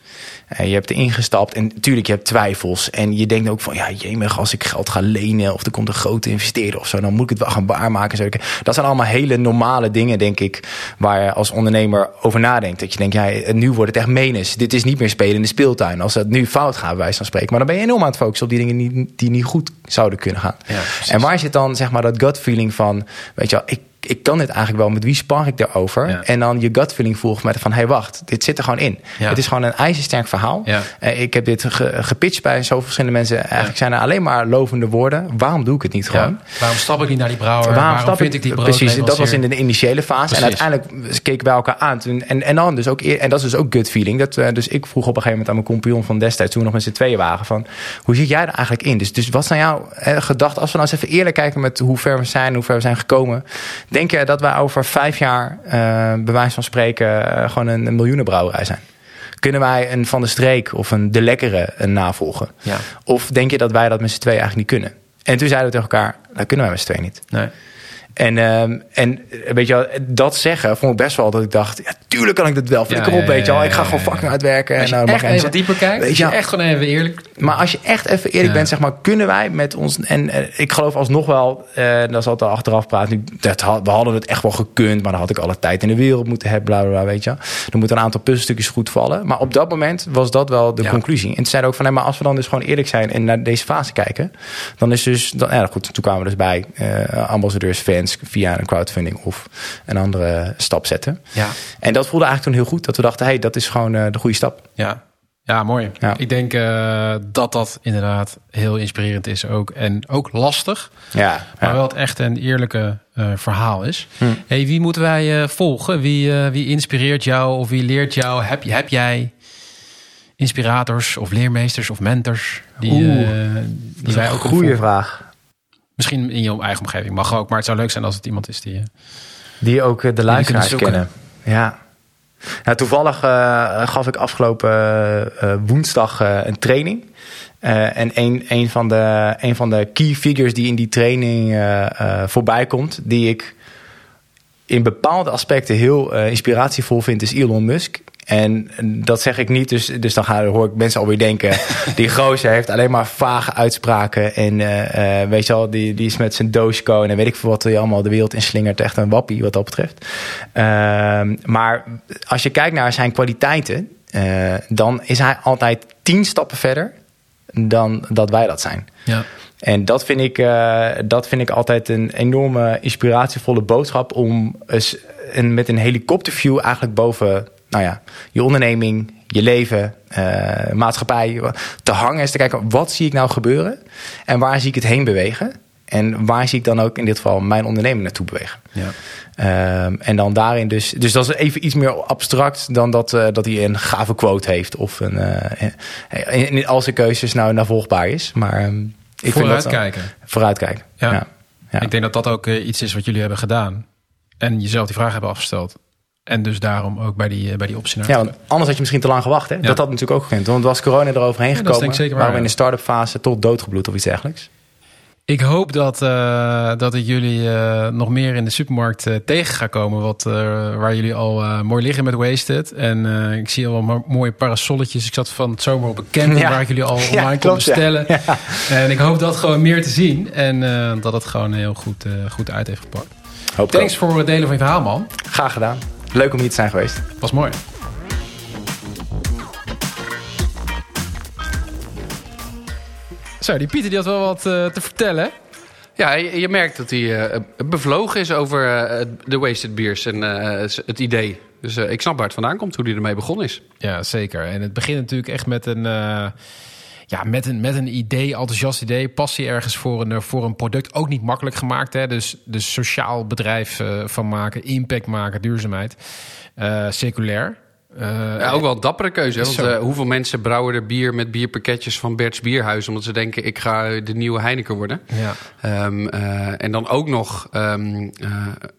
C: Uh, je hebt er ingestapt en natuurlijk, je hebt twijfels. En je denkt ook van, ja, jemig, als ik geld ga lenen... of er komt een grote investeerder of zo... dan moet ik het wel gaan waarmaken. Zo. Dat zijn allemaal hele normale dingen, denk ik... waar je als ondernemer over nadenkt. Dat je denkt, ja, nu wordt het echt menens. Dit is niet meer spelen in de speeltuin. Als het nu fout gaat, bij wijze van spreken. Maar dan ben je enorm aan het focussen op die dingen die, die niet goed zouden kunnen gaan. Ja, en waar zit dan, zeg maar, dat gut feeling van... weet je wel, ik ik kan dit eigenlijk wel. Met wie spar ik daarover? En dan je gut feeling volgt met van... hey, wacht, dit zit er gewoon in. Het is gewoon een ijzersterk verhaal. Ja. Uh, ik heb dit ge gepitcht bij zoveel verschillende mensen. Eigenlijk zijn er alleen maar lovende woorden. Waarom doe ik het niet gewoon?
A: Waarom stap ik niet naar die brouwer? Waarom, Waarom stap vind ik, die
C: Precies, dat was in de initiële fase. En uiteindelijk keken wij elkaar aan. Toen, en, en dan dus ook... En dat is dus ook gut feeling. Dat, uh, dus ik vroeg op een gegeven moment aan mijn compagnon van destijds... toen we nog met z'n tweeën waren van... hoe zit jij er eigenlijk in? Dus, dus wat zijn jouw uh, gedachten? Als we nou eens even eerlijk kijken met hoe ver we zijn... hoe ver we zijn gekomen. Denk je dat wij over over vijf jaar, uh, bij wijze van spreken, uh, gewoon een, een miljoenenbrouwerij zijn? Kunnen wij een Van de Streek of een De Lekkere een navolgen? Ja. Of denk je dat wij dat met z'n twee eigenlijk niet kunnen? En toen zeiden we tegen elkaar, dat kunnen wij met z'n twee niet. Nee. En, um, en weet je wel, dat zeggen vond ik best wel dat ik dacht, ja, tuurlijk kan ik dat wel. Flikker ja, op, weet je wel. Ik ga gewoon fucking uitwerken.
A: Als je en, nou, echt even dieper kijkt, weet je echt gewoon even eerlijk.
C: Maar als je echt even eerlijk bent, zeg maar, kunnen wij met ons... En uh, ik geloof alsnog wel, uh, dat is altijd achteraf praten. Dat, we hadden het echt wel gekund, maar dan had ik alle tijd in de wereld moeten hebben, bla, bla, bla weet je Er moeten een aantal puzzelstukjes goed vallen. Maar op dat moment was dat wel de conclusie. En toen zeiden ook van, nee, maar als we dan dus gewoon eerlijk zijn... en naar deze fase kijken, dan is dus... Dan, ja, goed, toen kwamen we dus bij ambassadeurs, fans via een crowdfunding of een andere stap zetten. Ja. En dat voelde eigenlijk toen heel goed. Dat we dachten, hey, dat is gewoon uh, de goede stap.
A: Ja, ja, mooi. Ja. Ik denk uh, dat dat inderdaad heel inspirerend is ook. En ook lastig. Ja, maar wel het echt een eerlijke uh, verhaal is. Hm. Hey, wie moeten wij uh, volgen? Wie, wie inspireert jou of wie leert jou? Heb, heb jij inspirators of leermeesters of mentors?
C: Die, Oeh, die wij ook een goede vraag.
A: Misschien in je eigen omgeving mag ook. Maar het zou leuk zijn als het iemand is die... Eh,
C: die ook eh, de luisteraars kennen. Ja. Nou, toevallig uh, gaf ik afgelopen uh, woensdag een training. en een, een, van de, een van de key figures die in die training voorbij komt... die ik in bepaalde aspecten heel inspiratievol vind, is Elon Musk. En dat zeg ik niet, dus, dus dan ga, hoor ik mensen alweer denken... die gozer heeft alleen maar vage uitspraken. En uh, uh, weet je wel, die, die is met zijn Dogecoin... en weet ik veel wat hij allemaal de wereld inslingert. Echt een wappie wat dat betreft. Uh, maar als je kijkt naar zijn kwaliteiten... Uh, dan is hij altijd tien stappen verder dan dat wij dat zijn.
A: Ja.
C: En dat vind, ik, dat vind ik altijd een enorme inspiratievolle boodschap... om eens een, met een helikopterview eigenlijk boven nou ja, je onderneming, je leven, uh, maatschappij te hangen. Is te kijken, wat zie ik nou gebeuren? En waar zie ik het heen bewegen? En waar zie ik dan ook in dit geval mijn onderneming naartoe bewegen?
A: Ja.
C: Um, en dan daarin dus... Dus dat is even iets meer abstract dan dat, uh, dat hij een gave quote heeft... of een, uh, in, al zijn keuzes nou navolgbaar is. Maar um,
A: ik vooruitkijken.
C: Vooruitkijken, ja. Ja.
A: ja. Ik denk dat dat ook iets is wat jullie hebben gedaan. En jezelf die vraag hebben afgesteld. En dus daarom ook bij die, bij die optie naar
C: Ja, want anders had je misschien te lang gewacht. Hè? Ja. Dat had natuurlijk ook gekund. Want was corona eroverheen gekomen...
A: Ja,
C: waren we in de start-up fase tot doodgebloed of iets dergelijks.
A: Ik hoop dat, uh, dat ik jullie uh, nog meer in de supermarkt uh, tegen ga komen. Wat, waar jullie al mooi liggen met Wasted. En ik zie al wel mooie parasolletjes. Ik zat van het zomer op een camping ja. waar ik jullie al online ja, kon bestellen. Ja. En ik hoop dat gewoon meer te zien. En dat het gewoon heel goed, goed uit heeft gepakt.
C: Hoop
A: Thanks ook. voor het delen van je verhaal, man.
C: Graag gedaan. Leuk om hier te zijn geweest.
A: Was mooi. Zo, die Pieter die had wel wat uh, te vertellen.
B: Ja, je, je merkt dat hij uh, bevlogen is over uh, de Wasted Beers en het idee. Dus ik snap waar het vandaan komt, hoe hij ermee begonnen is.
A: Ja, zeker. En het begint natuurlijk echt met een, ja, met een, met een idee, enthousiast idee. Passie ergens voor een, voor een product. Ook niet makkelijk gemaakt. Hè? Dus, dus sociaal bedrijf van maken, impact maken, duurzaamheid. circulair.
B: Uh, ja, ook wel een dappere keuze. Want uh, hoeveel mensen brouwen er bier met bierpakketjes van Bert's Bierhuis... omdat ze denken, ik ga de nieuwe Heineken worden.
A: Ja.
B: Um, uh, en dan ook nog um,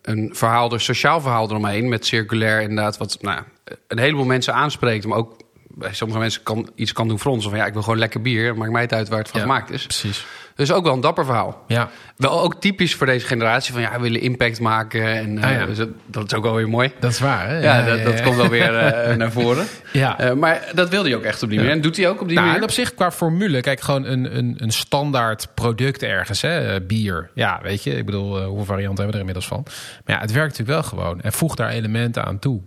B: een verhaal, een sociaal verhaal eromheen... met circulair inderdaad, wat nou, een heleboel mensen aanspreekt... maar ook bij sommige mensen kan, iets kan doen fronsen. Van ja, ik wil gewoon lekker bier. Maakt mij het uit waar het van
A: ja,
B: gemaakt is.
A: Precies.
B: Dus ook wel een dapper verhaal.
A: Ja.
B: Wel ook typisch voor deze generatie van ja, we willen impact maken. En
A: Ah, ja.
B: uh, dus dat, is ook wel weer mooi.
A: Dat is waar, hè?
B: Ja, dat, dat komt wel weer uh, naar voren.
A: Ja.
B: Uh, maar dat wilde hij ook echt op die manier. En doet hij ook op die
A: nou,
B: manier.
A: En op zich qua formule, kijk, gewoon een, een, een standaard product ergens, hè? bier. Ja, weet je, ik bedoel, hoeveel varianten hebben we er inmiddels van? Maar ja, het werkt natuurlijk wel gewoon. En voeg daar elementen aan toe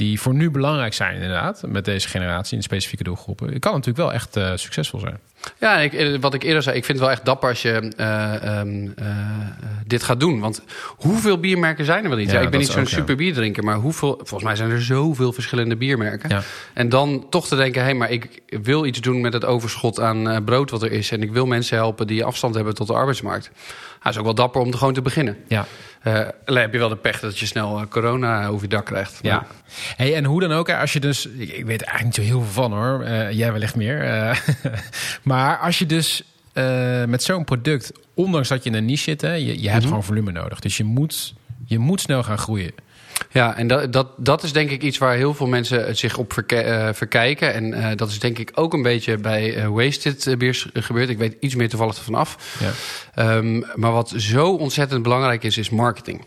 A: die voor nu belangrijk zijn inderdaad, met deze generatie in specifieke doelgroepen. Kan natuurlijk wel echt uh, succesvol zijn.
B: Ja, ik, wat ik eerder zei, ik vind het wel echt dapper als je uh, um, uh, dit gaat doen. Want hoeveel biermerken zijn er wel niet? Ja, ja, ik ben niet zo'n super bierdrinker, maar hoeveel, volgens mij zijn er zoveel verschillende biermerken.
A: Ja.
B: En dan toch te denken, hé, hey, maar ik wil iets doen met het overschot aan uh, brood wat er is. En ik wil mensen helpen die afstand hebben tot de arbeidsmarkt. Dat is ook wel dapper om te gewoon te beginnen.
A: Ja.
B: Uh, alleen heb je wel de pech dat je snel corona over je dak krijgt.
A: Ja. Maar... Hey, en hoe dan ook, als je dus... Ik, weet er eigenlijk niet zo heel veel van hoor. Uh, jij wellicht meer. maar als je dus met zo'n product... Ondanks dat je in een niche zit, hè, je, je hebt mm-hmm. gewoon volume nodig. Dus je moet, je moet snel gaan groeien.
B: Ja, en dat, dat, dat is denk ik iets waar heel veel mensen zich op verke, uh, verkijken. En uh, dat is denk ik ook een beetje bij uh, Wasted Beers gebeurd. Ik weet iets meer toevallig ervan af.
A: Ja.
B: Um, maar wat zo ontzettend belangrijk is, is marketing.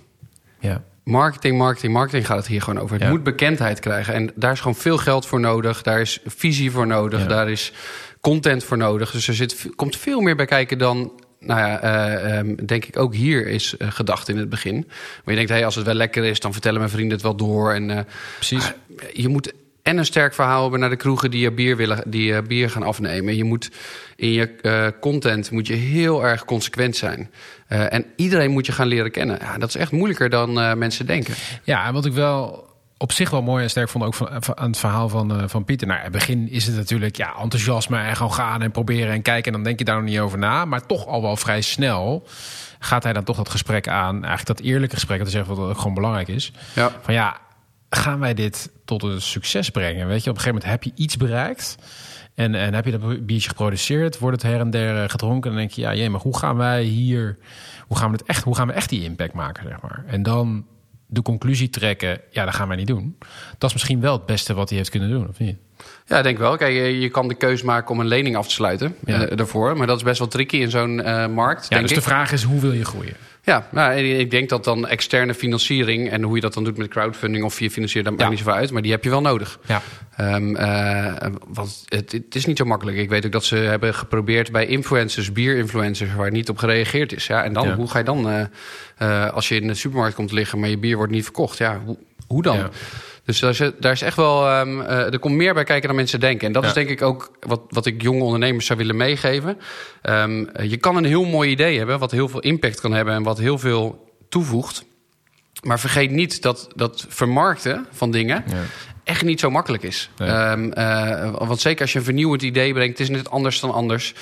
A: Ja.
B: Marketing, marketing, marketing gaat het hier gewoon over. Het
A: ja.
B: moet bekendheid krijgen. En daar is gewoon veel geld voor nodig. Daar is visie voor nodig. Daar is content voor nodig. Dus er zit, komt veel meer bij kijken dan nou ja, uh, um, denk ik ook hier is uh, gedacht in het begin. Maar je denkt, hey, als het wel lekker is, dan vertellen mijn vrienden het wel door. En, uh,
A: Precies.
B: je moet en een sterk verhaal hebben naar de kroegen die je bier, willen, die je bier gaan afnemen. Je moet in je content moet je heel erg consequent zijn. en iedereen moet je gaan leren kennen. Ja, dat is echt moeilijker dan mensen denken.
A: Ja, en wat ik wel op zich wel mooi en sterk vond ook van, van, aan het verhaal van, uh, van Pieter. Nou, in het begin is het natuurlijk ja, enthousiasme en gewoon gaan en proberen en kijken. En dan denk je daar nog niet over na. Maar toch al wel vrij snel gaat hij dan toch dat gesprek aan. Eigenlijk dat eerlijke gesprek, dat is echt wat ook gewoon belangrijk is.
B: Ja.
A: Van ja, gaan wij dit tot een succes brengen? Weet je, op een gegeven moment heb je iets bereikt. En, en heb je dat biertje geproduceerd, wordt het her en der gedronken. En dan denk je, ja, jee, maar hoe gaan wij hier, hoe gaan we het echt, hoe gaan we echt die impact maken, zeg maar? En dan de conclusie trekken, ja, dat gaan wij niet doen. Dat is misschien wel het beste wat hij heeft kunnen doen, of niet?
B: Ja, ik denk wel. Kijk, je, je kan de keus maken om een lening af te sluiten
A: ja.
B: uh, daarvoor. Maar dat is best wel tricky in zo'n uh, markt.
A: Ja,
B: denk
A: dus
B: ik.
A: de vraag is, hoe wil je groeien?
B: Ja, nou, ik denk dat dan externe financiering en hoe je dat dan doet met crowdfunding of via financieren, dat maakt niet zoveel uit. Maar die heb je wel nodig.
A: Ja.
B: Um, uh, want het, het, is niet zo makkelijk. Ik weet ook dat ze hebben geprobeerd bij influencers, bierinfluencers, waar niet op gereageerd is. Ja, en dan, hoe ga je dan, uh, uh, als je in de supermarkt komt liggen, maar je bier wordt niet verkocht? Ja, hoe, hoe dan? Dus daar is, daar is echt wel. Um, uh, er komt meer bij kijken dan mensen denken. En dat ja. is denk ik ook wat, wat ik jonge ondernemers zou willen meegeven. Um, je kan een heel mooi idee hebben, wat heel veel impact kan hebben en wat heel veel toevoegt. Maar vergeet niet dat, dat vermarkten van dingen ja. Echt niet zo makkelijk is. Nee. Um, uh, want zeker als je een vernieuwend idee brengt, het is net anders dan anders.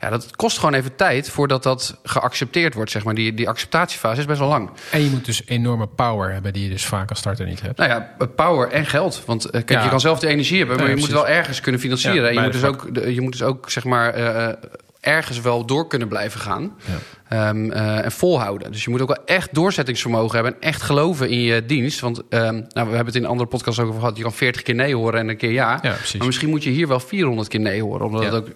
B: Ja, dat kost gewoon even tijd voordat dat geaccepteerd wordt. Zeg maar. die, die acceptatiefase is best wel lang.
A: En je moet dus enorme power hebben die je dus vaak als starter niet hebt.
B: Nou ja, power en geld. Want uh, kijk, ja. je kan zelf de energie hebben, maar nee, je precies. moet wel ergens kunnen financieren. Ja, en je moet, dus ook, je moet dus ook, zeg maar, uh, ergens wel door kunnen blijven gaan. Ja. Um, uh, en volhouden. Dus je moet ook wel echt doorzettingsvermogen hebben en echt geloven in je dienst. Want um, nou, we hebben het in andere podcasts ook over gehad. Je kan 40 keer nee horen en een keer ja. ja maar misschien moet je hier wel 400 keer nee horen. Omdat het ook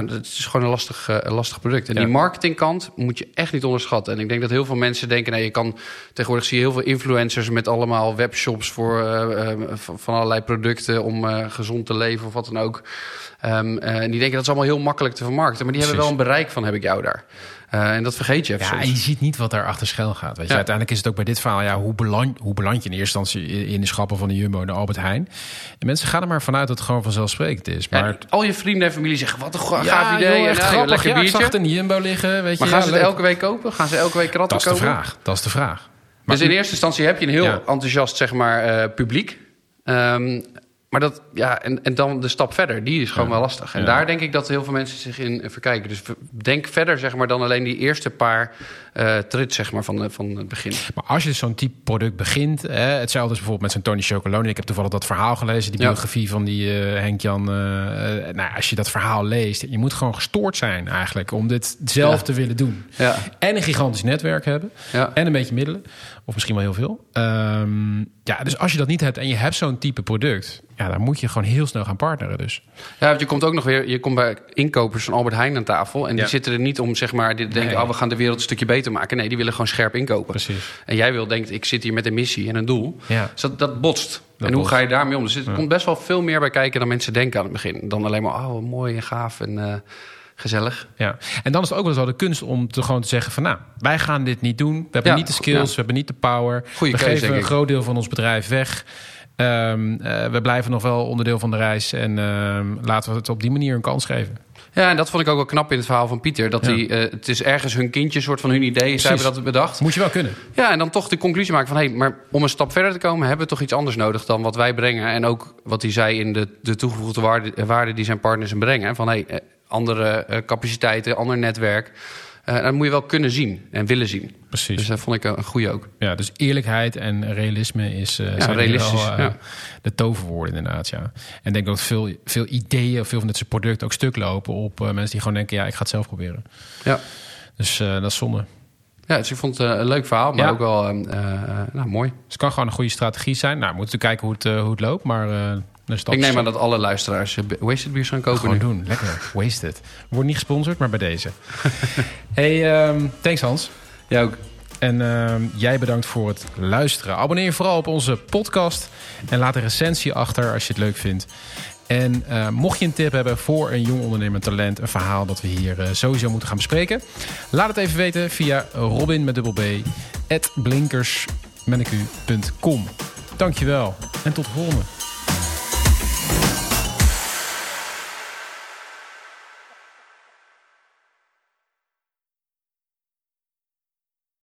B: nou, het is gewoon een lastig, uh, een lastig product. En ja. die marketingkant moet je echt niet onderschatten. En ik denk dat heel veel mensen denken... Nee, je kan tegenwoordig zie je heel veel influencers... met allemaal webshops voor, uh, uh, van allerlei producten... om gezond te leven of wat dan ook. Um, en die denken dat is allemaal heel makkelijk te vermarkten. Maar die Precies. hebben wel een bereik van heb ik jou daar. Uh, en dat vergeet je even
A: Ja, en je ziet niet wat daar achter schuil gaat. Weet je? Ja. Uiteindelijk is het ook bij dit verhaal... Ja, hoe, beland, hoe beland je in eerste instantie in de schappen van de Jumbo en de Albert Heijn? En mensen gaan er maar vanuit dat het gewoon vanzelfsprekend is. Maar
B: ja, al je vrienden en familie zeggen, wat een gaaf
A: ja,
B: idee.
A: Joh, echt grappig.
B: lekker
A: Ja, ik
B: biertje.
A: zag het in de Jumbo liggen. Weet
B: maar
A: je,
B: gaan ze het
A: leuk.
B: elke week kopen? Gaan ze elke week kratten
A: Dat is de
B: kopen?
A: vraag. Dat is de vraag. Maar
B: dus in eerste instantie heb je een heel enthousiast zeg maar, uh, publiek. Um, maar dat, ja, en, en dan de stap verder, die is gewoon
A: Ja.
B: wel lastig. En
A: Ja.
B: daar denk ik dat heel veel mensen zich in verkijken. Dus denk verder zeg maar, dan alleen die eerste paar uh, trits zeg maar, van, van het begin.
A: Maar als je zo'n type product begint, hè, hetzelfde is bijvoorbeeld met zo'n Tony Chocolonely. Ik heb toevallig dat verhaal gelezen, die
B: Ja.
A: biografie van die uh, Henk-Jan. Uh, nou, als je dat verhaal leest, je moet gewoon gestoord zijn eigenlijk om dit zelf te willen doen.
B: Ja.
A: En een gigantisch netwerk hebben. En een beetje middelen. Of misschien wel heel veel. Um, ja, dus als je dat niet hebt en je hebt zo'n type product, ja, dan moet je gewoon heel snel gaan partneren. Dus.
B: Ja, want je komt ook nog weer, je komt bij inkopers van Albert Heijn aan tafel. En die
A: Ja.
B: zitten er niet om, zeg maar, die denken,
A: Nee.
B: oh, we gaan de wereld een stukje beter maken. Nee, die willen gewoon scherp inkopen.
A: Precies.
B: En jij wil, denkt, ik zit hier met een missie en een doel.
A: Ja.
B: Dus dat, dat botst. en hoe
A: botst.
B: ga je daarmee om? Dus er komt best wel veel meer bij kijken dan mensen denken aan het begin. Dan alleen maar, oh, mooi en gaaf en uh, gezellig.
A: Ja, en dan is het ook wel eens wel de kunst om te gewoon te zeggen van... nou, wij gaan dit niet doen. We hebben
B: Ja,
A: niet de skills,
B: ja.
A: we hebben niet de power.
B: Goeie
A: we
B: keuze,
A: geven een groot deel van ons bedrijf weg. Um, uh, we blijven nog wel onderdeel van de reis. En um, laten we het op die manier een kans geven.
B: Ja, en dat vond ik ook wel knap in het verhaal van Pieter. Dat
A: Ja.
B: hij, uh, het is ergens hun kindje, soort van hun idee. Zij hebben dat bedacht.
A: Moet je wel kunnen.
B: Ja, en dan toch de conclusie maken van... hé, hey, maar om een stap verder te komen... hebben we toch iets anders nodig dan wat wij brengen. En ook wat hij zei in de, de toegevoegde waarde, waarde die zijn partners hem brengen. Van hé, hey, andere uh, capaciteiten, ander netwerk. Uh, dat moet je wel kunnen zien en willen zien.
A: Precies.
B: Dus dat vond ik een goede ook.
A: Ja, dus eerlijkheid en realisme is uh,
B: Ja, realistisch,
A: wel, uh,
B: ja.
A: de toverwoorden inderdaad. Ja. En ik denk dat veel, veel ideeën of veel van dit soort producten ook stuk lopen op mensen die gewoon denken: ja, ik ga het zelf proberen.
B: Ja.
A: Dus dat is zonde.
B: Ja, dus ik vond het een leuk verhaal, maar
A: Ja.
B: ook wel uh, nou, mooi.
A: Dus het kan gewoon een goede strategie zijn. Nou, we moeten kijken hoe het, hoe het loopt, maar.
B: Ik neem aan dat alle luisteraars uh, Wasted Beers gaan kopen
A: Gewoon
B: nu.
A: doen, lekker. Wasted. Wordt niet gesponsord, maar bij deze. hey, um, thanks Hans.
B: Ja, ook.
A: En uh, jij bedankt voor het luisteren. Abonneer je vooral op onze podcast. En laat een recensie achter als je het leuk vindt. En uh, mocht je een tip hebben voor een jong ondernemer talent... een verhaal dat we hier uh, sowieso moeten gaan bespreken... laat het even weten via robin met dubbel b... at. Dankjewel en tot de volgende.